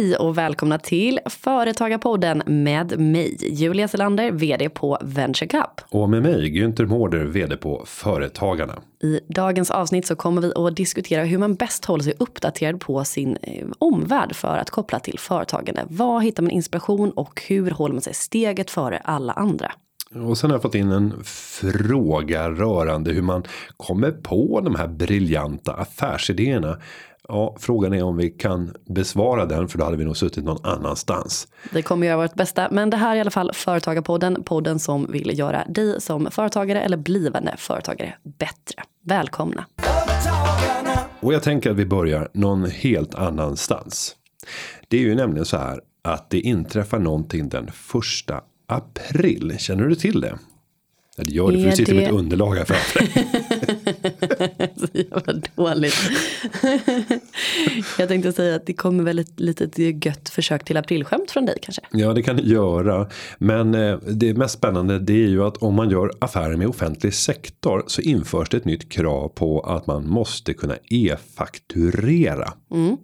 Hej och välkomna till Företagarpodden med mig Julia Selander, vd på Venture Cup. Och med mig Günther Mårder, vd på Företagarna. I dagens avsnitt så kommer vi att diskutera hur man bäst håller sig uppdaterad på sin eh, omvärld för att koppla till företagande. Var hittar man inspiration och hur håller man sig steget före alla andra? Och sen har jag fått in en fråga rörande hur man kommer på de här briljanta affärsidéerna. Ja, frågan är om vi kan besvara den för då hade vi nog suttit någon annanstans. Vi kommer göra vårt bästa, men det här är i alla fall Företagarpodden, podden som vill göra dig som företagare eller blivande företagare bättre. Välkomna! Och jag tänker att vi börjar någon helt annanstans. Det är ju nämligen så här att det inträffar någonting den första april. Känner du till det? Ja, det gör det, för du sitter det... med ett underlag här framför Så jävla dåligt. jag tänkte säga att det kommer väl ett litet gött försök till aprilskämt från dig kanske. Ja, det kan det göra. Men eh, det mest spännande det är ju att om man gör affärer med offentlig sektor så införs det ett nytt krav på att man måste kunna e-fakturera. Mm.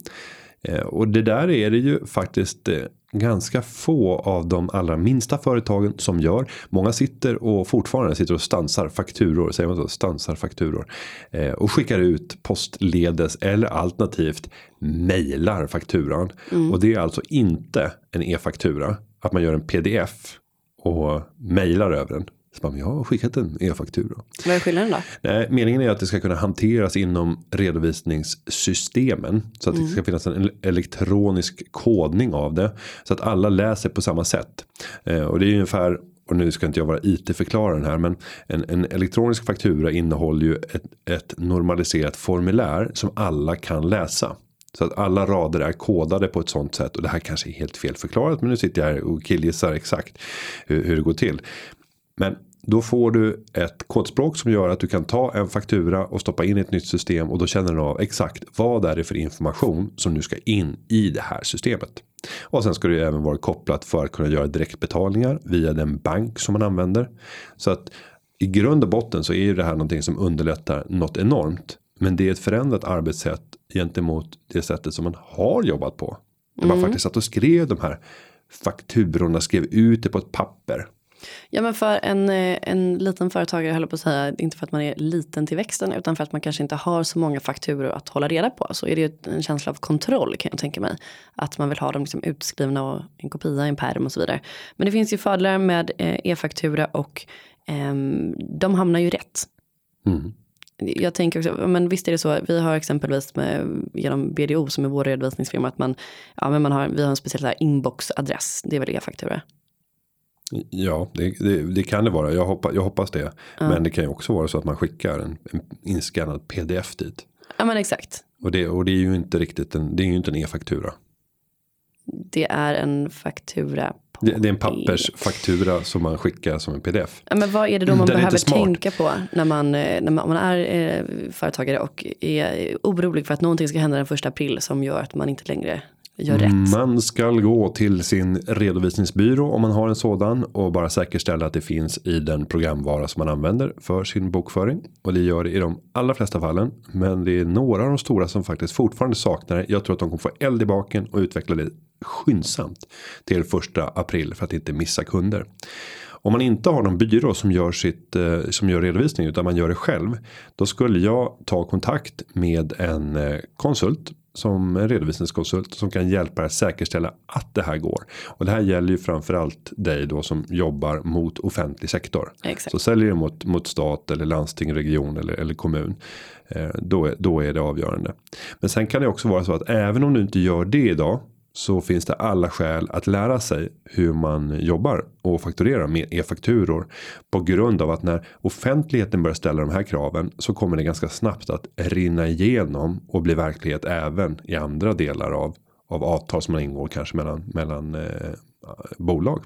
Eh, och det där är det ju faktiskt eh, ganska få av de allra minsta företagen som gör. Många sitter och fortfarande sitter och stansar fakturor, säger man så, stansar fakturor. Eh, och skickar ut postledes eller alternativt mejlar fakturan. Mm. Och det är alltså inte en e-faktura. Att man gör en pdf och mejlar över den. Så bara, jag har skickat en e-faktura. Vad är skillnaden då? Nej, meningen är att det ska kunna hanteras inom redovisningssystemen. Så att mm. det ska finnas en elektronisk kodning av det. Så att alla läser på samma sätt. Eh, och det är ungefär och nu ska inte jag vara IT-förklararen här men en, en, elektronisk faktura innehåller ju ett, ett normaliserat formulär som alla kan läsa. Så att alla rader är kodade på ett sånt sätt och det här kanske är helt fel förklarat men nu sitter jag här och killgissar exakt hur, hur det går till. Men då får du ett kodspråk som gör att du kan ta en faktura och stoppa in i ett nytt system och då känner den av exakt vad är det för information som nu ska in i det här systemet. Och sen ska det ju även vara kopplat för att kunna göra direktbetalningar via den bank som man använder. Så att i grund och botten så är ju det här någonting som underlättar något enormt. Men det är ett förändrat arbetssätt gentemot det sättet som man har jobbat på. Där man mm. faktiskt satt och skrev de här fakturorna, skrev ut det på ett papper. Ja men för en, eh, en liten företagare höll på att säga, inte för att man är liten till växten utan för att man kanske inte har så många fakturor att hålla reda på. Så är det ju en känsla av kontroll kan jag tänka mig. Att man vill ha dem liksom utskrivna och en kopia i en pärm och så vidare. Men det finns ju fördelar med eh, e-faktura och eh, de hamnar ju rätt. Mm. Jag tänker också, men visst är det så, vi har exempelvis med, genom BDO som är vår redovisningsfirma att man, ja men man har, vi har en speciell inboxadress, det är väl e-faktura. Ja, det, det, det, kan det vara. Jag hoppas, jag hoppas det. Ja. Men det kan ju också vara så att man skickar en, en inskannad pdf dit. Ja men exakt. Och det, och det är ju inte riktigt en, det är ju inte en e-faktura. Det är en faktura. Det, det, är en pappersfaktura som man skickar som en pdf. Ja, men vad är det då man Den behöver tänka på när man, eh, när man, man är eh, företagare och är orolig för att någonting ska hända den första april som gör att man inte längre gör rätt. Man ska gå till sin redovisningsbyrå om man har en sådan och bara säkerställa att det finns i den programvara som man använder för sin bokföring och det gör det i de allra flesta fallen. Men det är några av de stora som faktiskt fortfarande saknar det. Jag tror att de kommer få eld i baken och utveckla det skyndsamt till första april för att inte missa kunder. Om man inte har någon byrå som gör sitt eh, som gör redovisning utan man gör det själv. Då skulle jag ta kontakt med en eh, konsult som en redovisningskonsult som kan hjälpa dig att säkerställa att det här går. Och det här gäller ju framförallt dig då som jobbar mot offentlig sektor. Exakt. Så säljer du mot, mot stat eller landsting, region eller, eller kommun. Eh, då, är, då är det avgörande. Men sen kan det också vara så att även om du inte gör det idag så finns det alla skäl att lära sig hur man jobbar och fakturerar med e-fakturor på grund av att när offentligheten börjar ställa de här kraven så kommer det ganska snabbt att rinna igenom och bli verklighet även i andra delar av av avtal som man ingår kanske mellan mellan eh, bolag.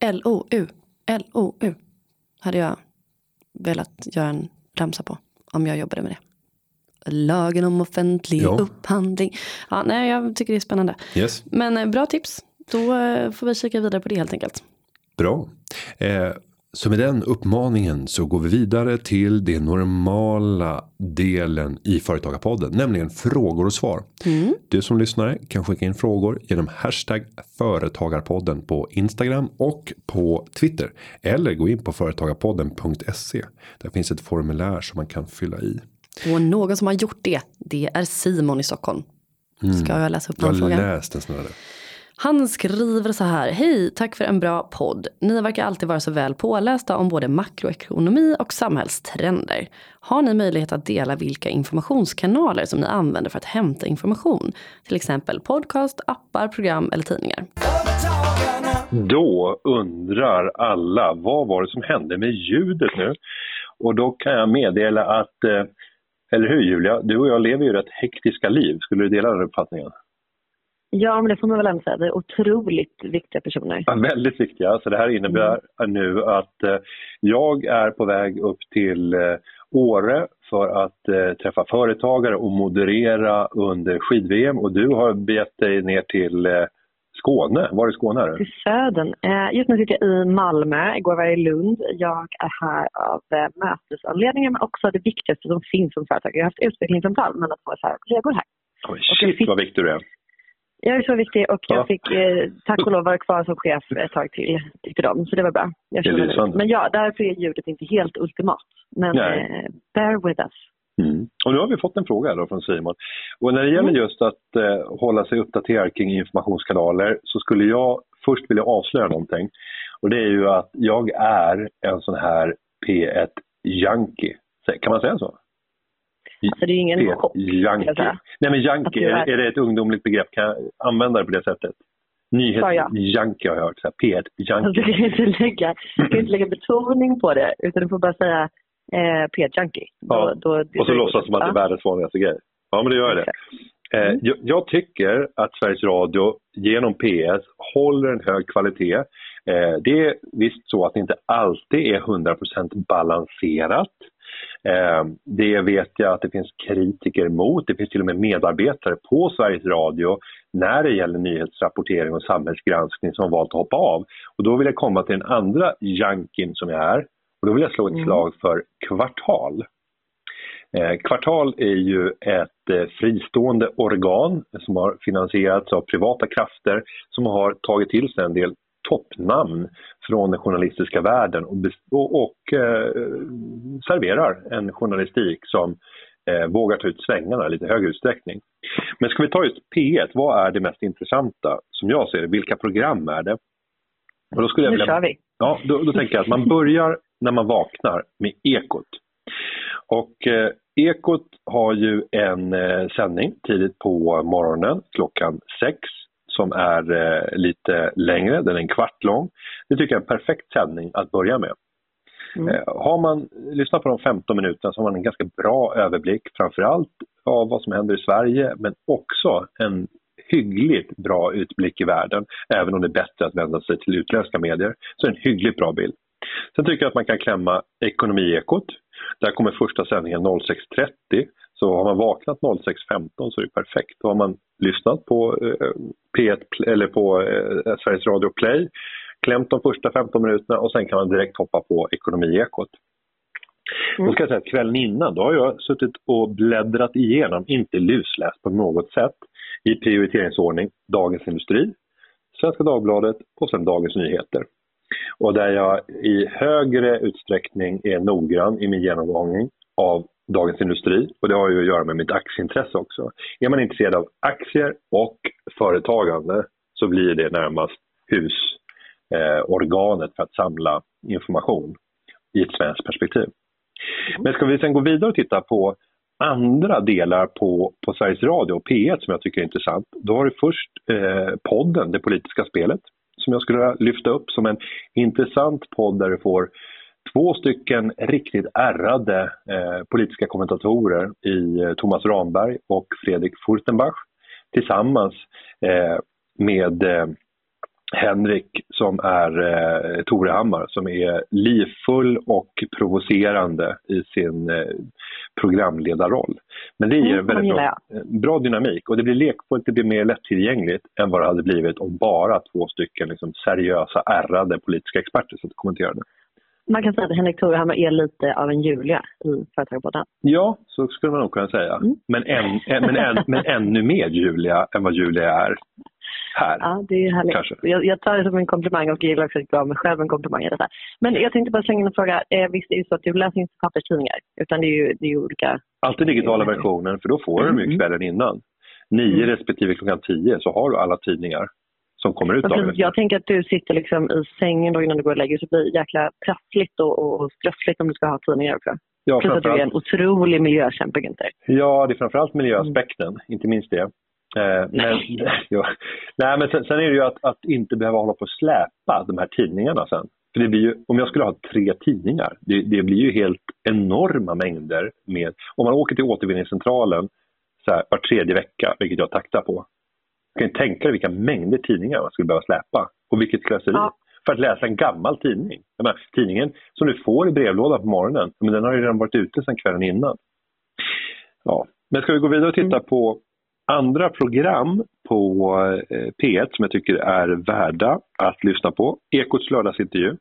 LOU LOU hade jag velat göra en ramsa på om jag jobbade med det. Lagen om offentlig ja. upphandling. Ja, nej, jag tycker det är spännande. Yes. Men eh, bra tips. Då eh, får vi kika vidare på det helt enkelt. Bra. Eh, Så med den uppmaningen så går vi vidare till det normala delen i Företagarpodden, nämligen frågor och svar. Mm. Du som lyssnare kan skicka in frågor genom hashtag Företagarpodden på Instagram och på Twitter. Eller gå in på företagarpodden.se. Där finns ett formulär som man kan fylla i. Och någon som har gjort det, det är Simon i Stockholm. Mm. Ska jag läsa upp den frågan? Jag har läst den snarare. Han skriver så här. Hej, tack för en bra podd. Ni verkar alltid vara så väl pålästa om både makroekonomi och samhällstrender. Har ni möjlighet att dela vilka informationskanaler som ni använder för att hämta information? Till exempel podcast, appar, program eller tidningar. Då undrar alla, vad var det som hände med ljudet nu? Och då kan jag meddela att, eh, eller hur Julia, du och jag lever ju rätt hektiska liv. Skulle du dela den uppfattningen? Ja, men det får man väl ändå säga. Det är otroligt viktiga personer. Ja, väldigt viktiga. Så det här innebär mm. nu att eh, jag är på väg upp till eh, Åre för att eh, träffa företagare och moderera under skid-VM och du har begett dig ner till Skåne. Var i Skåne är du? Till södern. Eh, just nu sitter jag i Malmö, igår var jag i Lund. Jag är här av eh, mötesanledningar men också det viktigaste som finns som företagare. Jag har haft utvecklingssamtal med några kollegor här. Oj, shit fick... vad viktig du är. Jag är så viktig och jag ja. fick eh, tack och lov vara kvar som chef ett tag till, tyckte de. Så det var bra. Jag det Men ja, därför är ljudet inte helt ultimat. Men eh, bear with us. Mm. Och nu har vi fått en fråga då från Simon. Och när det gäller mm. just att eh, hålla sig uppdaterad kring informationskanaler så skulle jag först vilja avslöja någonting. Och det är ju att jag är en sån här P1-junkie. Kan man säga så? Alltså det är ingen chock. Junkie. Nej men junkie, är, är det ett ungdomligt begrepp? Kan jag använda det på det sättet? Nyhetsjunkie har jag hört. P1-junkie. Alltså, du, kan inte lägga, du kan inte lägga betoning på det utan du får bara säga eh, P1-junkie. Ja. Då, då, och så låtsas som att det är världens vanligaste grej. Ja men det gör det. Mm. Jag, jag, tycker att Sveriges Radio genom PS håller en hög kvalitet. Eh, det är visst så att det inte alltid är 100% balanserat. Eh, det vet jag att det finns kritiker mot. Det finns till och med medarbetare på Sveriges Radio när det gäller nyhetsrapportering och samhällsgranskning som valt att hoppa av. Och då vill jag komma till den andra jankin som jag är. Och då vill jag slå ett mm. slag för Kvartal. Eh, Kvartal är ju ett eh, fristående organ som har finansierats av privata krafter som har tagit till sig en del toppnamn från den journalistiska världen och, och, och eh, serverar en journalistik som eh, vågar ta ut svängarna i lite högre utsträckning. Men ska vi ta just P1, vad är det mest intressanta som jag ser det? Vilka program är det? Och då skulle jag vilja, nu kör vi! Ja, då, då tänker jag att man börjar när man vaknar med Ekot. Och eh, Ekot har ju en eh, sändning tidigt på morgonen klockan sex som är eh, lite längre, den är en kvart lång. Det tycker jag är en perfekt sändning att börja med. Mm. Eh, har man lyssnat på de 15 minuterna så har man en ganska bra överblick framförallt av vad som händer i Sverige men också en hyggligt bra utblick i världen. Även om det är bättre att vända sig till utländska medier så är det en hyggligt bra bild. Sen tycker jag att man kan klämma Ekonomiekot. Där kommer första sändningen 06.30 så har man vaknat 06.15 så är det perfekt. Då har man lyssnat på eh, P1 eller på eh, Sveriges Radio Play, klämt de första 15 minuterna och sen kan man direkt hoppa på Ekonomiekot. Mm. Då ska jag säga att kvällen innan då har jag suttit och bläddrat igenom, inte lusläst på något sätt, i prioriteringsordning Dagens Industri, Svenska Dagbladet och sen Dagens Nyheter. Och där jag i högre utsträckning är noggrann i min genomgång av Dagens Industri och det har ju att göra med mitt aktieintresse också. Är man intresserad av aktier och företagande så blir det närmast husorganet eh, för att samla information i ett svenskt perspektiv. Men ska vi sen gå vidare och titta på andra delar på, på Sveriges Radio och P1 som jag tycker är intressant. Då har du först eh, podden Det politiska spelet som jag skulle lyfta upp som en intressant podd där du får två stycken riktigt ärrade eh, politiska kommentatorer i eh, Thomas Ramberg och Fredrik Furtenbach tillsammans eh, med eh, Henrik som är eh, Torehammar som är livfull och provocerande i sin eh, programledarroll. Men det ger mm, väldigt bra, bra, dynamik och det blir lekfullt, det blir mer lättillgängligt än vad det hade blivit om bara två stycken liksom, seriösa, ärrade politiska experter som kommenterade. man kan säga att Henrik Torehammar är lite av en Julia i Företagarpodden. Ja, så skulle man nog kunna säga. Mm. Men, än, men, än, men ännu mer Julia än vad Julia är här. Ja, det är härligt. Jag, jag, tar det som en komplimang och gillar också att gav mig själv en komplimang i detta. Men jag tänkte bara slänga in en fråga. Eh, visst är det så att du läser inte papperstidningar, utan det är ju, det är ju olika... Alltid digitala versioner, för då får mm. du dem ju kvällen innan. Nio mm. respektive klockan tio så har du alla tidningar som kommer ut det. Jag tänker att du sitter liksom i sängen då innan du går och lägger så blir det jäkla prassligt och, och stressligt om du ska ha tidningar också. Ja, Plus att du är en otrolig miljökämpe, Günther. Ja, det är framförallt miljöaspekten, mm. inte minst det. Eh, men, ja. Nej, men sen, sen, är det ju att, att inte behöva hålla på och släpa de här tidningarna sen. För det blir ju, om jag skulle ha tre tidningar, det, det blir ju helt enorma mängder med... Om man åker till återvinningscentralen så här, var tredje vecka, vilket jag taktar på. Kan tänka dig vilka mängder tidningar man skulle behöva släpa. Och vilket slöseri. Ja. För att läsa en gammal tidning. Menar, tidningen som du får i brevlådan på morgonen, men den har ju redan varit ute sedan kvällen innan. Ja. Men ska vi gå vidare och titta mm. på andra program på eh, P1 som jag tycker är värda att lyssna på. Ekots lördagsintervju.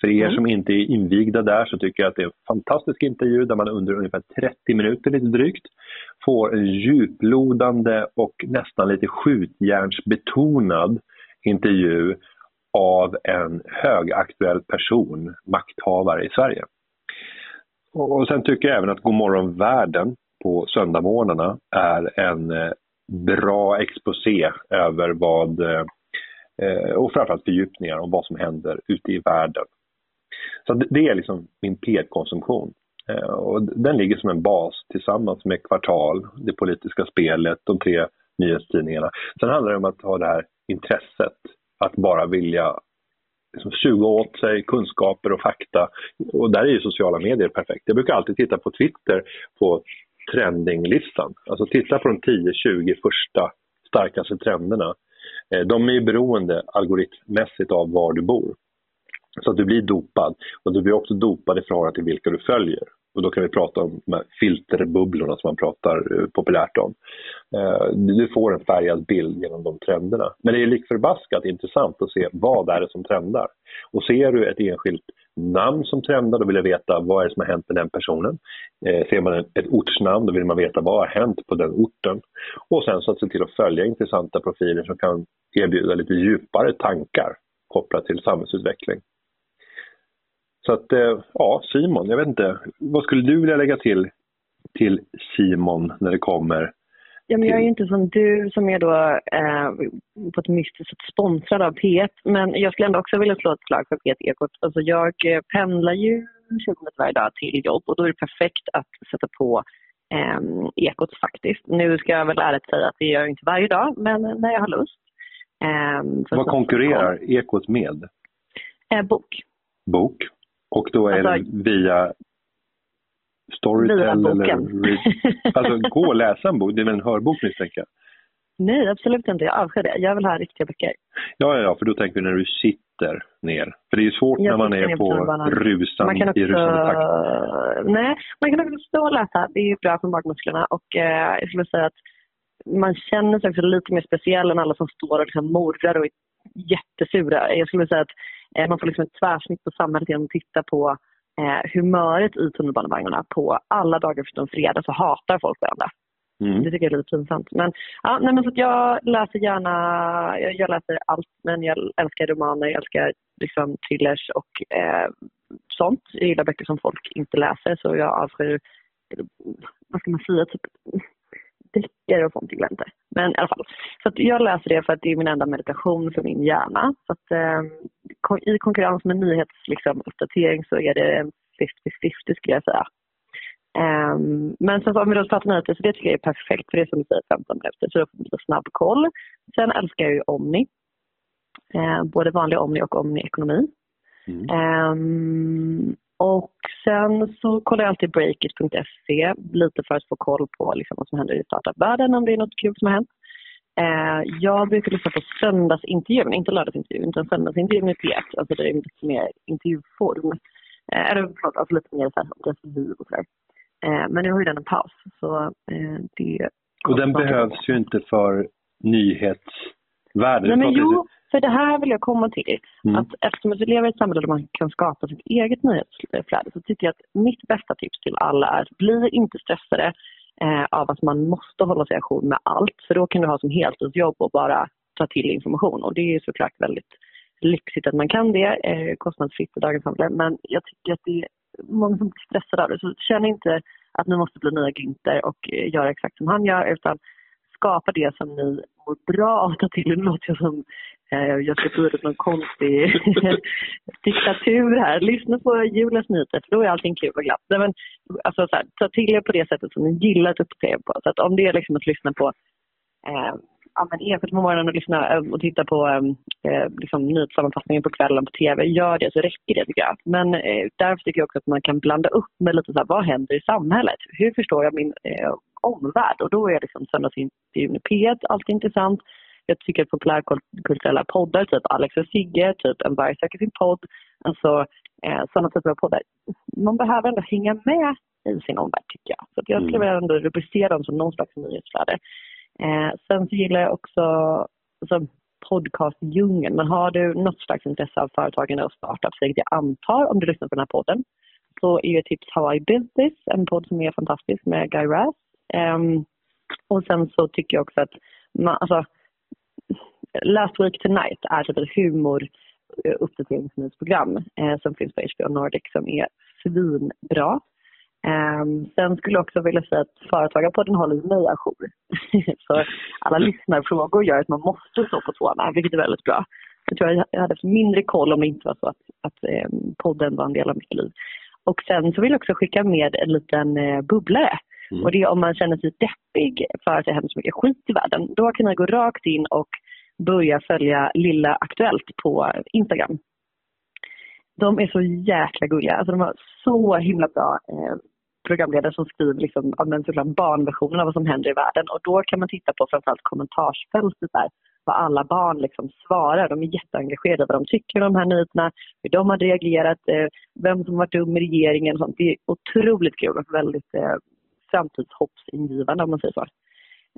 För er mm. som inte är invigda där så tycker jag att det är en fantastisk intervju där man under ungefär 30 minuter lite drygt får en djuplodande och nästan lite skjutjärnsbetonad intervju av en högaktuell person, makthavare i Sverige. Och sen tycker jag även att Godmorgon världen på söndagsmorgnarna är en eh, bra exposé över vad, eh, eh, och framförallt fördjupningar om vad som händer ute i världen. Så det är liksom min P1-konsumtion. Och den ligger som en bas tillsammans med Kvartal, det politiska spelet, de tre nyhetstidningarna. Sen handlar det om att ha det här intresset, att bara vilja liksom suga åt sig kunskaper och fakta. Och där är ju sociala medier perfekt. Jag brukar alltid titta på Twitter på trendinglistan. Alltså titta på de 10-20 första starkaste trenderna. Eh, de är ju beroende algoritmmässigt av var du bor. Så att du blir dopad. Och du blir också dopad i förhållande till vilka du följer. Och då kan vi prata om de här filterbubblorna som man pratar eh, populärt om. Eh, du får en färgad bild genom de trenderna. Men det är lik förbaskat intressant att se vad det är som trendar. Och ser du ett enskilt namn som trendar, då vill jag veta vad är det som har hänt med den personen. Eh, ser man ett ortsnamn, då vill man veta vad har hänt på den orten. Och sen så att se till att följa intressanta profiler som kan erbjuda lite djupare tankar kopplat till samhällsutveckling. Så att, eh, ja, Simon, jag vet inte. Vad skulle du vilja lägga till till Simon när det kommer Ja, men jag är ju inte som du som är då eh, på ett mystiskt sätt sponsrad av P1. Men jag skulle ändå också vilja slå ett slag för P1 Ekot. Alltså jag eh, pendlar ju 20 minuter varje dag till jobb och då är det perfekt att sätta på eh, Ekot faktiskt. Nu ska jag väl ärligt säga att det gör jag inte varje dag, men när jag har lust. Eh, Vad konkurrerar Ekot med? Eh, bok. Bok. Och då är alltså, det via Storytel eller... Alltså gå och läsa en bok, det är väl en hörbok misstänker jag? Nej, absolut inte. Jag avskyr det. Jag vill ha riktiga böcker. Ja, ja, för då tänker vi när du sitter ner. För det är ju svårt jag när man är på rusan, man kan också, i rusande takt. Nej, man kan också stå och läsa. Det är ju bra för magmusklerna. Och eh, jag skulle säga att man känner sig också lite mer speciell än alla som står och liksom morrar och är jättesura. Jag skulle säga att eh, man får liksom ett tvärsnitt på samhället genom att titta på eh, humöret i tunnelbanevagnarna på alla dagar förutom fredag så hatar folk varandra. Mm. Det tycker jag är lite pinsamt. Men, ja, nej, men så jag läser gärna, jag, jag, läser allt men jag älskar romaner, jag älskar liksom thrillers och eh, sånt. Jag gillar böcker som folk inte läser så jag avskyr, vad ska man säga, typ deckare och sånt inte. Men i alla fall. Så jag läser det för att det är min enda meditation för min hjärna. Så att, eh, I konkurrens med nyhetsuppdatering liksom, så är det 50-50 skulle jag säga. Um, men sen så om vi då pratar nyheter så det tycker jag är perfekt för det är som du säger 15 minuter så då får man lite snabb koll. Sen älskar jag ju Omni. Uh, både vanlig Omni och Omni Ekonomi. Mm. Um, och sen så kollar jag alltid breakit.se lite för att få koll på liksom vad som händer i startupvärlden, om det är något kul som har hänt. Eh, jag brukar lyssna på söndagsintervjun, inte lördagsintervjun, utan söndagsintervjun i P1. Alltså det är lite mer intervjuform. Eh, eller förlåt, alltså lite mer så här, liv och sådär. Eh, men nu har ju den en paus, så eh, det... Och den behövs ju inte för nyhetsvärlden. Nej, men jo, för det här vill jag komma till. Mm. Att eftersom vi lever i ett samhälle där man kan skapa sitt eget nyhetsflöde så tycker jag att mitt bästa tips till alla är bli inte stressade eh, av att man måste hålla sig ajour med allt. För då kan du ha som heltidsjobb och bara ta till information. Och det är såklart väldigt lyxigt att man kan det, eh, kostnadsfritt i dagens samhälle. Men jag tycker att det är många som blir stressade av det. Så känn inte att ni måste bli nya Günther och eh, göra exakt som han gör utan skapa det som ni mår bra av att ta till. Nu låter jag som Eh, jag ska få ut någon konstig diktatur här. Lyssna på Julens nyheter för då är allting kul och glatt. Nej, men, alltså, så här, ta till er på det sättet som ni gillar att uppdatera på. Så att om det är liksom att lyssna på eh, ja, men Ekot på morgonen och lyssna eh, och titta på eh, eh, liksom, nyhetssammanfattningen på kvällen på tv, gör det så räcker det tycker jag. Men eh, därför tycker jag också att man kan blanda upp med lite så här, vad händer i samhället? Hur förstår jag min eh, omvärld? Och då är liksom söndagsintervjun i P1 alltid intressant. Jag tycker att populärkulturella poddar, typ Alex och Sigge, typ En varg söker sin podd, alltså eh, sådana typer av poddar. Man behöver ändå hänga med i sin omvärld tycker jag. Så att jag skulle vilja ändå rubricera dem som någon slags nyhetsflöde. Eh, sen så gillar jag också alltså, podcastdjungeln. Men har du något slags intresse av företagande och startups, vilket jag antar om du lyssnar på den här podden, så är ju tips How I Built This, en podd som är fantastisk med Guy Raz. Um, och sen så tycker jag också att man, alltså, Last Week Tonight är typ ett humor eh, uppdateringsnyhetsprogram eh, som finns på HBO Nordic som är svinbra. Um, sen skulle jag också vilja säga att Företagarpodden håller mig ajour. så alla lyssnarfrågor gör att man måste stå på tårna, vilket är väldigt bra. Jag tror jag hade mindre koll om det inte var så att, att um, podden var en del av mitt liv. Och sen så vill jag också skicka med en liten uh, bubblare. Mm. Och det är om man känner sig deppig för att det händer så mycket skit i världen. Då kan man gå rakt in och börja följa Lilla Aktuellt på Instagram. De är så jäkla gulliga. Alltså de har så himla bra eh, programledare som skriver liksom, såklart barnversionen av vad som händer i världen. Och då kan man titta på framförallt kommentarsfältet där, vad alla barn liksom svarar. De är jätteengagerade vad de tycker om de här nyheterna, hur de har reagerat, eh, vem som varit dum i regeringen och sånt. Det är otroligt kul och väldigt eh, framtidshoppsingivande om man säger så.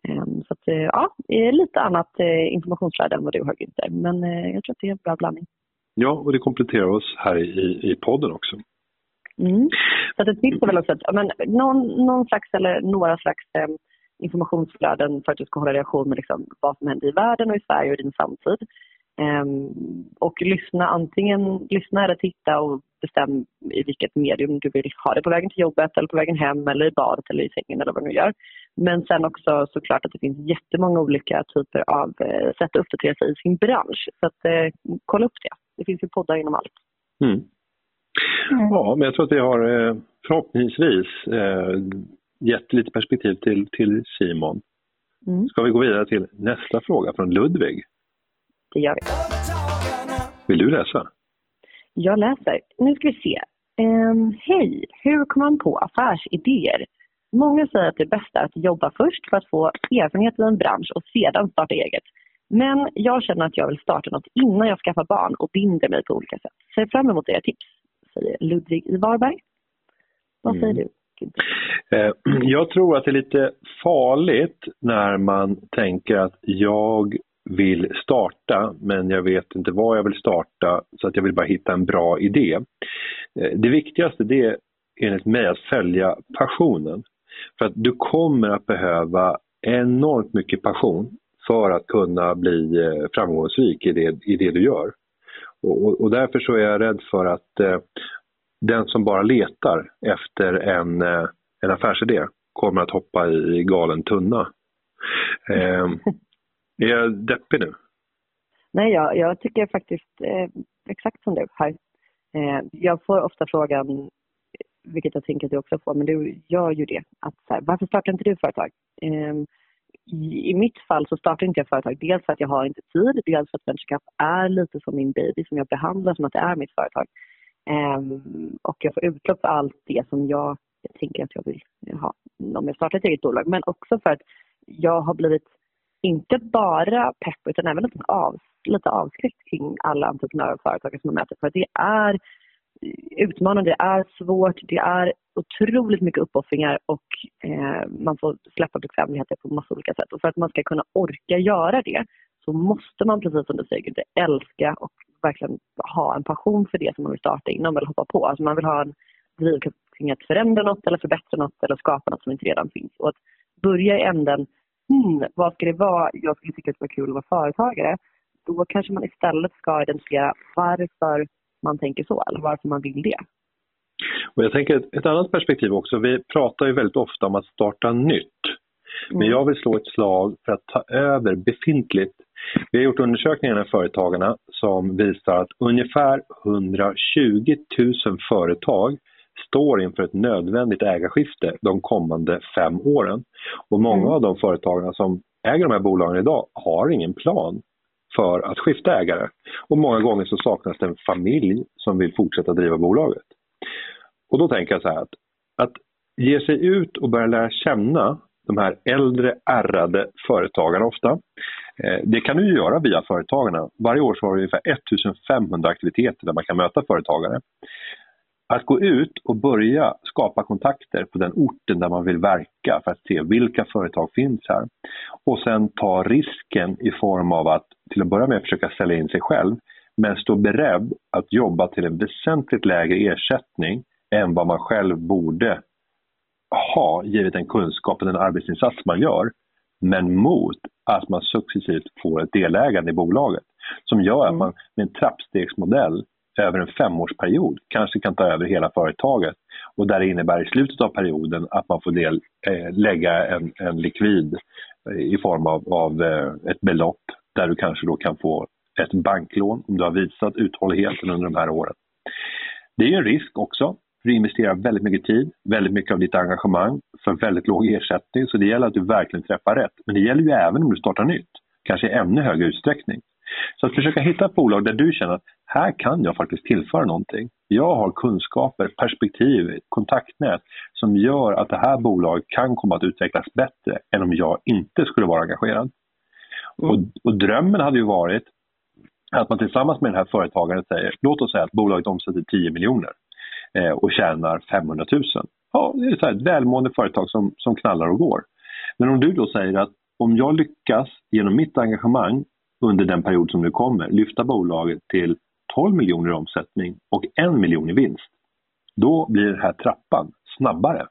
Um, så att, uh, ja, lite annat uh, informationsflöde än vad du har Günther. Men uh, jag tror att det är en bra blandning. Ja, och det kompletterar oss här i, i podden också. Mm. Så att ett tips är väl också att men, någon, någon slags eller några slags eh, informationsflöden för att du ska hålla relation med liksom, vad som händer i världen och i Sverige och i din samtid. Um, och lyssna antingen lyssna eller titta och bestäm i vilket medium du vill ha det på vägen till jobbet eller på vägen hem eller i badet eller i sängen eller vad du nu gör. Men sen också såklart att det finns jättemånga olika typer av eh, sätt att uppdatera sig i sin bransch. Så att eh, kolla upp det. Det finns ju poddar inom allt. Mm. Mm. Ja, men jag tror att vi har eh, förhoppningsvis eh, gett lite perspektiv till, till Simon. Mm. Ska vi gå vidare till nästa fråga från Ludvig? Det gör vi. Vill du läsa? Jag läser. Nu ska vi se. Um, Hej! Hur kommer man på affärsidéer? Många säger att det bästa är att jobba först för att få erfarenhet i en bransch och sedan starta eget. Men jag känner att jag vill starta något innan jag skaffar barn och binder mig på olika sätt. Ser fram emot era tips säger Ludvig i Varberg. Vad säger mm. du? Eh, jag tror att det är lite farligt när man tänker att jag vill starta men jag vet inte vad jag vill starta så att jag vill bara hitta en bra idé. Eh, det viktigaste det är enligt mig att följa passionen. För att du kommer att behöva enormt mycket passion för att kunna bli eh, framgångsrik i det, i det du gör. Och, och därför så är jag rädd för att eh, den som bara letar efter en, eh, en affärsidé kommer att hoppa i galen tunna. Eh, är jag deppig nu? Nej, jag, jag tycker faktiskt eh, exakt som du här. Eh, jag får ofta frågan, vilket jag tänker att du också får, men du gör ju det. Att, så här, varför startar inte du företag? Eh, i, i, mitt fall så startar inte jag företag dels för att jag har inte tid, dels för att Venturecap är lite som min baby som jag behandlar som att det är mitt företag. Ehm, och jag får utlopp för allt det som jag, jag tänker att jag vill ha om jag startar ett eget bolag. Men också för att jag har blivit inte bara pepp utan även lite, av, lite avskräckt kring alla entreprenörer och företagare som man möter. För det är utmanande, det är svårt, det är otroligt mycket uppoffringar och eh, man får släppa bekvämligheter på massa olika sätt. Och för att man ska kunna orka göra det så måste man precis som du säger älska och verkligen ha en passion för det som man vill starta inom eller hoppa på. Alltså man vill ha en drivkraft kring att förändra något eller förbättra något eller skapa något som inte redan finns. Och att börja i änden, hmm, vad ska det vara jag skulle tycka att det var kul att vara företagare? Då kanske man istället ska identifiera varför man tänker så eller varför man vill det. Och jag tänker ett, ett annat perspektiv också. Vi pratar ju väldigt ofta om att starta nytt. Men mm. jag vill slå ett slag för att ta över befintligt. Vi har gjort undersökningar med företagarna som visar att ungefär 120 000 företag står inför ett nödvändigt ägarskifte de kommande fem åren. Och många mm. av de företagarna som äger de här bolagen idag har ingen plan för att skifta ägare. Och många gånger så saknas det en familj som vill fortsätta driva bolaget. Och då tänker jag så här att, att ge sig ut och börja lära känna de här äldre ärrade företagarna ofta. Eh, det kan du göra via företagarna. Varje år så har vi ungefär 1500 aktiviteter där man kan möta företagare. Att gå ut och börja skapa kontakter på den orten där man vill verka för att se vilka företag finns här. Och sen ta risken i form av att till att börja med försöka sälja in sig själv men stå beredd att jobba till en väsentligt lägre ersättning än vad man själv borde ha givet den kunskap och den arbetsinsats man gör. Men mot att man successivt får ett delägande i bolaget som gör att man med en trappstegsmodell över en femårsperiod kanske kan ta över hela företaget och där det innebär i slutet av perioden att man får del, eh, lägga en, en likvid eh, i form av, av eh, ett belopp där du kanske då kan få ett banklån om du har visat uthålligheten under de här åren. Det är en risk också. Du investerar väldigt mycket tid, väldigt mycket av ditt engagemang för väldigt låg ersättning. Så det gäller att du verkligen träffar rätt. Men det gäller ju även om du startar nytt, kanske i ännu högre utsträckning. Så att försöka hitta ett bolag där du känner att här kan jag faktiskt tillföra någonting. Jag har kunskaper, perspektiv, kontaktnät som gör att det här bolaget kan komma att utvecklas bättre än om jag inte skulle vara engagerad. Mm. Och, och, drömmen hade ju varit att man tillsammans med den här företagaren säger, låt oss säga att bolaget omsätter 10 miljoner eh, och tjänar 500 000. Ja, det är så här, ett välmående företag som, som knallar och går. Men om du då säger att om jag lyckas genom mitt engagemang under den period som nu kommer lyfta bolaget till 12 miljoner i omsättning och 1 miljon i vinst. Då blir den här trappan snabbare.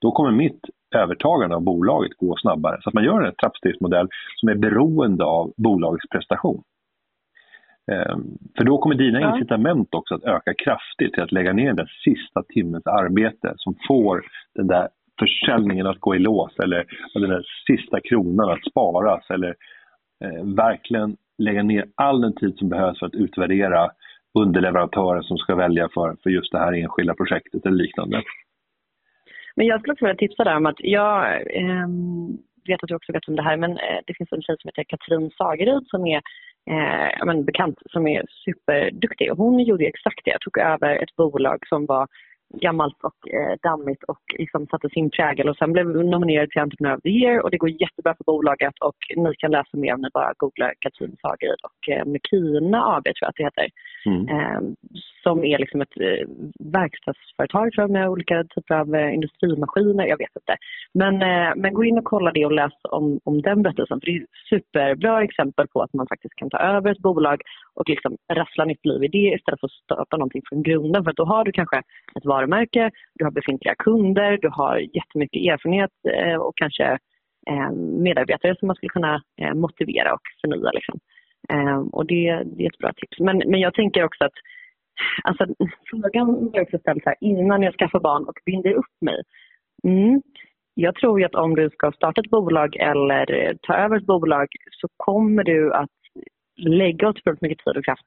Då kommer mitt övertagande av bolaget gå snabbare. Så att man gör en trappstegsmodell som är beroende av bolagets prestation. Ehm, för då kommer dina ja. incitament också att öka kraftigt till att lägga ner den sista timmens arbete som får den där försäljningen att gå i lås eller den där sista kronan att sparas eller eh, verkligen lägga ner all den tid som behövs för att utvärdera underleverantörer som ska välja för, för just det här enskilda projektet eller liknande. Men jag skulle också vilja tipsa där om att jag eh, vet att du också vet om det här, men eh, det finns en tjej som heter Katrin Sagerud som är eh, men, bekant, som är superduktig. Och hon gjorde exakt det, tog över ett bolag som var gammalt och eh, dammigt och liksom satte sin prägel och sen blev nominerad till Entrepreneur of the Year och det går jättebra för bolaget och ni kan läsa mer om ni bara googlar Katrin Fagerid och eh, Mekina AB tror jag att det heter. Mm. Eh, som är liksom ett eh, verkstadsföretag tror jag, med olika typer av eh, industrimaskiner, jag vet inte. Men, eh, men gå in och kolla det och läs om, om den berättelsen för det är superbra exempel på att man faktiskt kan ta över ett bolag och liksom rassla nytt liv i det istället för att stöpa någonting från grunden för då har du kanske ett varumärke, du har befintliga kunder, du har jättemycket erfarenhet eh, och kanske eh, medarbetare som man skulle kunna eh, motivera och förnya. Liksom. Eh, och det, det är ett bra tips. Men, men jag tänker också att alltså, frågan var också ställd här, innan jag skaffar barn och binder upp mig. Mm. Jag tror ju att om du ska starta ett bolag eller ta över ett bolag så kommer du att lägga otroligt mycket tid och kraft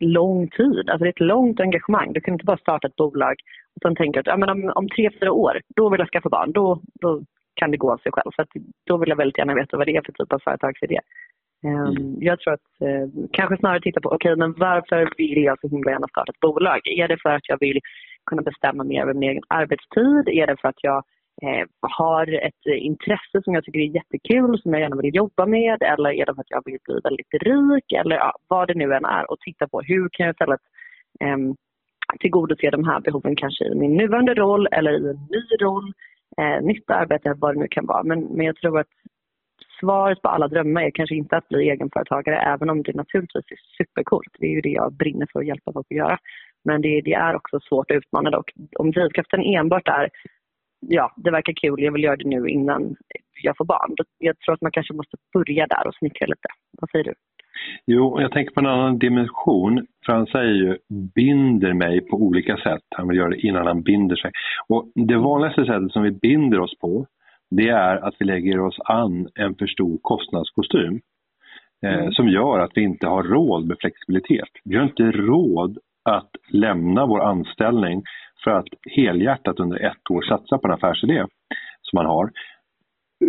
lång tid. Alltså det är ett långt engagemang. Du kan inte bara starta ett bolag och sen tänka att ja, men om, om tre, fyra år, då vill jag skaffa barn. Då, då kan det gå av sig själv. För då vill jag väldigt gärna veta vad det är för typ av företagsidé. Um, mm. Jag tror att uh, kanske snarare titta på, okej okay, men varför vill jag så himla gärna starta ett bolag? Är det för att jag vill kunna bestämma mer över min egen arbetstid? Är det för att jag eh, har ett intresse som jag tycker är jättekul som jag gärna vill jobba med eller är det för att jag vill bli väldigt rik eller ja, vad det nu än är och titta på hur kan jag istället eh, tillgodose de här behoven kanske i min nuvarande roll eller i en ny roll, eh, nytt arbete, vad det nu kan vara. Men, men jag tror att svaret på alla drömmar är kanske inte att bli egenföretagare även om det naturligtvis är supercoolt. Det är ju det jag brinner för att hjälpa folk att göra. Men det, det är också svårt att utmana. och om drivkraften enbart är ja, det verkar kul, jag vill göra det nu innan jag får barn. Jag tror att man kanske måste börja där och snickra lite. Vad säger du? Jo, jag tänker på en annan dimension. För han säger ju binder mig på olika sätt. Han vill göra det innan han binder sig. Och det vanligaste sättet som vi binder oss på det är att vi lägger oss an en för stor kostnadskostym. Eh, mm. Som gör att vi inte har råd med flexibilitet. Vi har inte råd att lämna vår anställning för att helhjärtat under ett år satsa på en affärsidé som man har.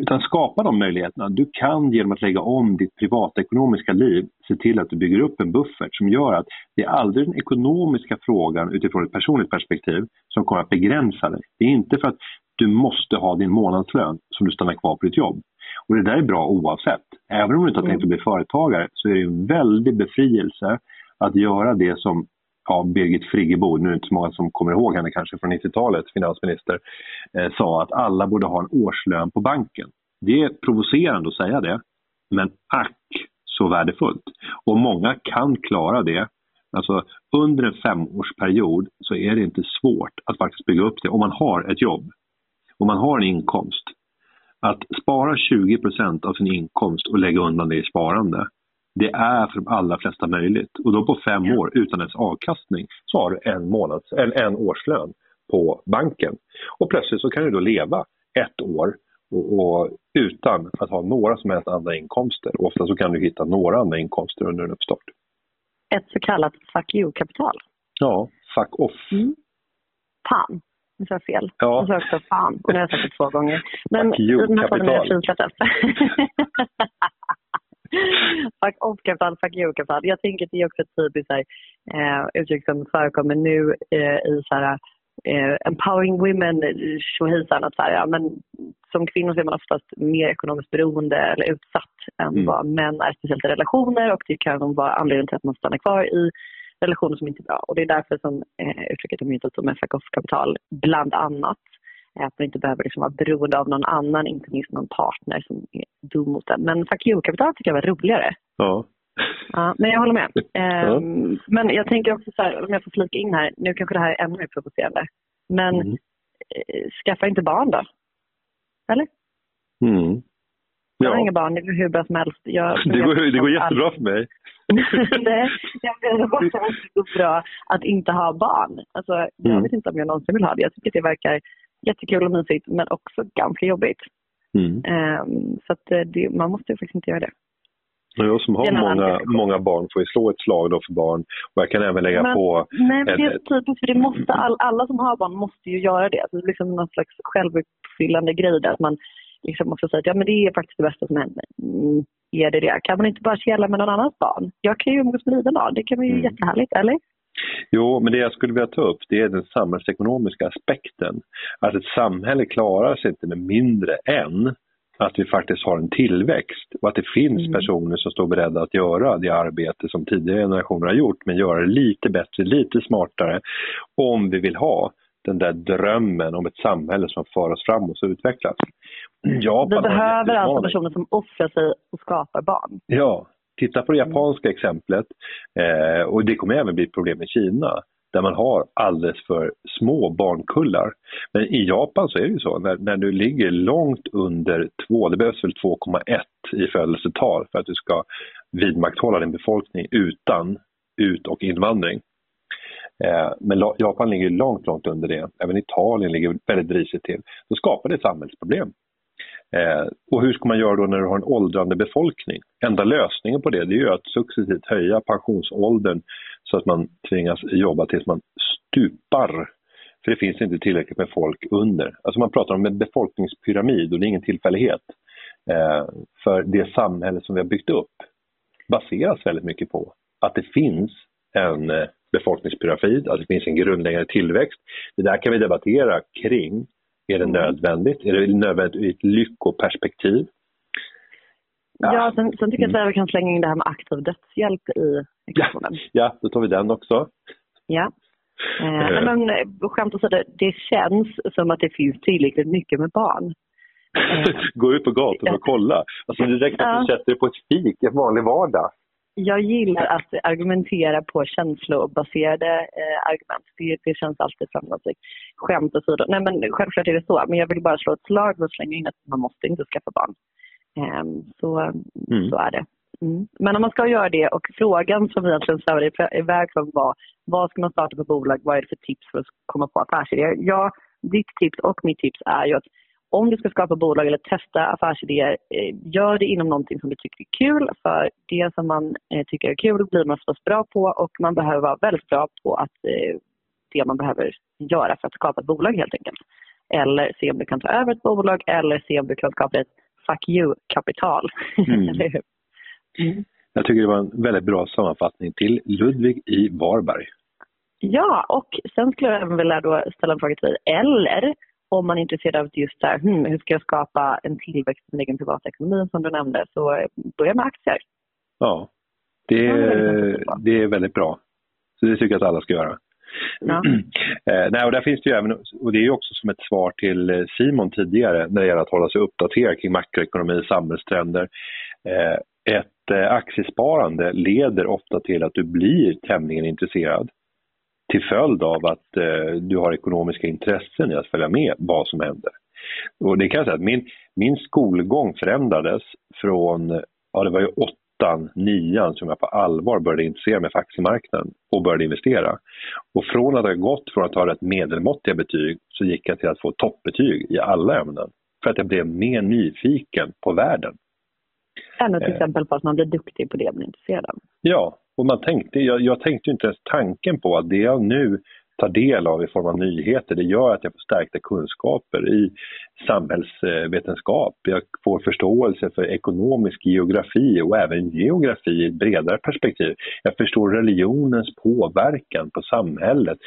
Utan skapa de möjligheterna. Du kan genom att lägga om ditt privatekonomiska liv se till att du bygger upp en buffert som gör att det är aldrig den ekonomiska frågan utifrån ett personligt perspektiv som kommer att begränsa dig. Det är inte för att du måste ha din månadslön som du stannar kvar på ditt jobb. Och det där är bra oavsett. Även om du inte har tänkt att bli företagare så är det en väldig befrielse att göra det som ja, Birgit Friggebo, nu är det inte så många som kommer ihåg henne kanske från 90-talet, finansminister, eh, sa att alla borde ha en årslön på banken. Det är provocerande att säga det, men ack så värdefullt. Och många kan klara det. Alltså under en femårsperiod så är det inte svårt att faktiskt bygga upp det om man har ett jobb. Om man har en inkomst. Att spara 20% av sin inkomst och lägga undan det i sparande det är för de allra flesta möjligt. Och då på fem år utan ens avkastning så har du en, månads, en, en årslön på banken. Och plötsligt så kan du då leva ett år och, och, utan att ha några som helst andra inkomster. Och ofta så kan du hitta några andra inkomster under en uppstart. Ett så kallat fuck you-kapital. Ja, fuck off. Mm. Fan, nu sa jag fel. Ja. Jag sa också fan, och nu har jag sagt det två gånger. Men fuck you-kapital. fuck off-kapital, fuck you-kapital. Jag tänker att det är också ett typiskt eh, uttryck som förekommer nu eh, i så här, eh, empowering women tjohejsan. Att så här, ja, men som kvinnor så är man oftast mer ekonomiskt beroende eller utsatt än mm. vad män är, speciellt i relationer och det kan vara anledningen till att man stannar kvar i relationer som inte är bra. Och det är därför som eh, uttrycket har myntats som fuck off-kapital, bland annat. Att man inte behöver liksom vara beroende av någon annan, inte minst någon partner som är dum mot en. Men fuck you-kapital tycker jag var roligare. Ja. Ja, men jag håller med. Ja. Um, men jag tänker också så här, om jag får flika in här, nu kanske det här är ännu mer provocerande. Men mm. eh, skaffa inte barn då. Eller? Mm. Ja. Jag har inga barn, det går hur bra som helst. Jag, det, går, det går jättebra för mig. Nej, jag menar bara att det går bra att inte ha barn. Alltså, jag mm. vet inte om jag någonsin vill ha det. Jag tycker att det verkar jättekul och mysigt men också ganska jobbigt. Mm. Um, så att eh, det, man måste ju faktiskt inte göra det. Jag som har många, många barn får ju slå ett slag då för barn och jag kan även lägga men, på... Nej, men det är typiskt för det måste, all, alla som har barn måste ju göra det. Alltså, det är liksom någon slags självuppfyllande grej där att man liksom också säger att ja, men det är faktiskt det bästa som händer. Mm, är det det? Kan man inte bara källa med någon annans barn? Jag kan ju umgås med dina barn, det kan vara ju mm. jättehärligt, eller? Jo, men det jag skulle vilja ta upp det är den samhällsekonomiska aspekten. Att ett samhälle klarar sig inte med mindre än att vi faktiskt har en tillväxt och att det finns mm. personer som står beredda att göra det arbete som tidigare generationer har gjort men göra det lite bättre, lite smartare om vi vill ha den där drömmen om ett samhälle som för oss framåt och utvecklas. Japan vi behöver alltså personer som offrar sig och skapar barn. Ja, Titta på det japanska exemplet eh, och det kommer även bli ett problem i Kina där man har alldeles för små barnkullar. Men i Japan så är det ju så, när, när du ligger långt under 2, det behövs väl 2,1 i födelsetal för att du ska vidmakthålla din befolkning utan ut och invandring. Eh, men Japan ligger långt, långt under det. Även Italien ligger väldigt risigt till. Då skapar det samhällsproblem. Eh, och hur ska man göra då när du har en åldrande befolkning? Enda lösningen på det, det är ju att successivt höja pensionsåldern så att man tvingas jobba tills man stupar. För det finns inte tillräckligt med folk under. Alltså man pratar om en befolkningspyramid och det är ingen tillfällighet. Eh, för det samhälle som vi har byggt upp baseras väldigt mycket på att det finns en eh, befolkningspyramid, att det finns en grundläggande tillväxt. Det där kan vi debattera kring är det mm. nödvändigt? Är det nödvändigt ur ett lyckoperspektiv? Ja, ja sen, sen tycker jag att vi kan slänga in det här med aktiv dödshjälp i ekvationen. Ja, ja, då tar vi den också. Ja. Eh, men skämt åsido, det känns som att det finns tillräckligt mycket med barn. Gå ut på gatan och kolla. Alltså det räcker att du sätter dig på ett fik en vanlig vardag. Jag gillar att argumentera på känslobaserade eh, argument. Det, det känns alltid framgångsrikt. Skämt åsido. Nej men självklart är det så. Men jag vill bara slå ett slag och slänga in att man måste inte skaffa barn. Eh, så, mm. så är det. Mm. Men om man ska göra det och frågan som vi egentligen svävade iväg från var vad ska man starta för bolag? Vad är det för tips för att komma på affärsidéer? Ja, ditt tips och mitt tips är ju att om du ska skapa bolag eller testa affärsidéer, eh, gör det inom någonting som du tycker är kul. För det som man eh, tycker är kul blir man förstås bra på och man behöver vara väldigt bra på att eh, det man behöver göra för att skapa ett bolag helt enkelt. Eller se om du kan ta över ett bolag eller se om du kan skapa ett fuck you-kapital. Mm. mm. Jag tycker det var en väldigt bra sammanfattning till Ludvig i Varberg. Ja, och sen skulle jag även vilja då ställa en fråga till dig. Eller om man är intresserad av just där, hmm, hur ska jag skapa en tillväxt i min egen privatekonomi som du nämnde, så börja med aktier. Ja, det är, det är väldigt bra. Så det tycker jag att alla ska göra. Ja. eh, nej, och där finns det ju även, och det är också som ett svar till eh, Simon tidigare när det gäller att hålla sig uppdaterad kring makroekonomi, samhällstrender. Eh, ett eh, aktiesparande leder ofta till att du blir tämligen intresserad till följd av att eh, du har ekonomiska intressen i att följa med vad som händer. Och det kan jag säga att min, min skolgång förändrades från, ja det var ju åttan, nian som jag på allvar började intressera mig för aktiemarknaden och började investera. Och från att ha gått från att ha rätt medelmåttiga betyg så gick jag till att få toppbetyg i alla ämnen. För att jag blev mer nyfiken på världen. Än ett eh. exempel på att man blir duktig på det man är intresserad av. Ja, och man tänkte, jag, jag tänkte inte ens tanken på att det jag nu tar del av i form av nyheter, det gör att jag får stärkta kunskaper i samhällsvetenskap. Jag får förståelse för ekonomisk geografi och även geografi i ett bredare perspektiv. Jag förstår religionens påverkan på samhället.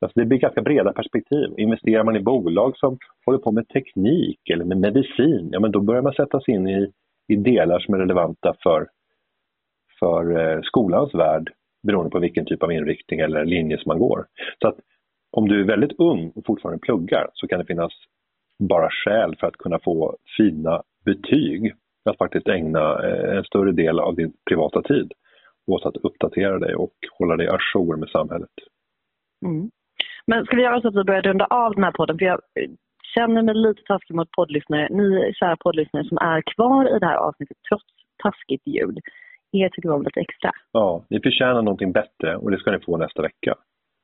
Alltså det blir ganska breda perspektiv. Investerar man i bolag som håller på med teknik eller med medicin, ja men då börjar man sätta sig in i, i delar som är relevanta för för eh, skolans värld beroende på vilken typ av inriktning eller linje som man går. Så att om du är väldigt ung och fortfarande pluggar så kan det finnas bara skäl för att kunna få fina betyg. Att faktiskt ägna eh, en större del av din privata tid åt att uppdatera dig och hålla dig ajour med samhället. Mm. Men ska vi göra så att vi börjar runda av den här podden? För jag känner mig lite taskig mot poddlyssnare. Ni kära poddlyssnare som är kvar i det här avsnittet trots taskigt ljud er tycker om lite extra. Ja, ni förtjänar någonting bättre och det ska ni få nästa vecka.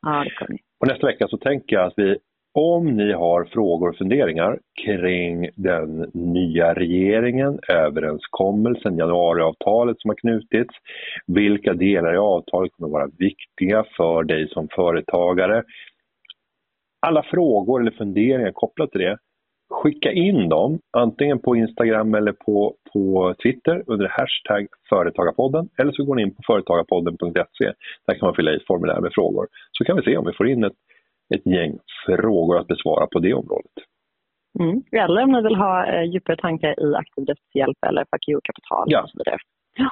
Ja, det ska ni. Och nästa vecka så tänker jag att vi, om ni har frågor och funderingar kring den nya regeringen, överenskommelsen, januariavtalet som har knutits, vilka delar i avtalet kommer vara viktiga för dig som företagare. Alla frågor eller funderingar kopplat till det skicka in dem antingen på Instagram eller på, på Twitter under hashtag Företagarpodden eller så går ni in på företagarpodden.se. Där kan man fylla i ett formulär med frågor. Så kan vi se om vi får in ett, ett gäng frågor att besvara på det området. Mm. Eller om ni vill ha eh, djupare tankar i aktiv dödshjälp eller FAQ-kapital ja. och så vidare.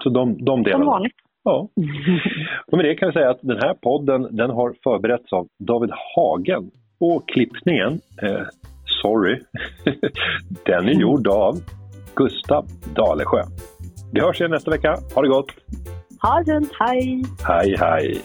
Så de, de delarna. Som vanligt. Ja. Och med det kan vi säga att den här podden den har förberetts av David Hagen och klippningen eh, sorry, den är gjord av Gustav Dalesjö. Vi hörs igen nästa vecka. Ha det gott! Ha det fint, hej! Hej, hej!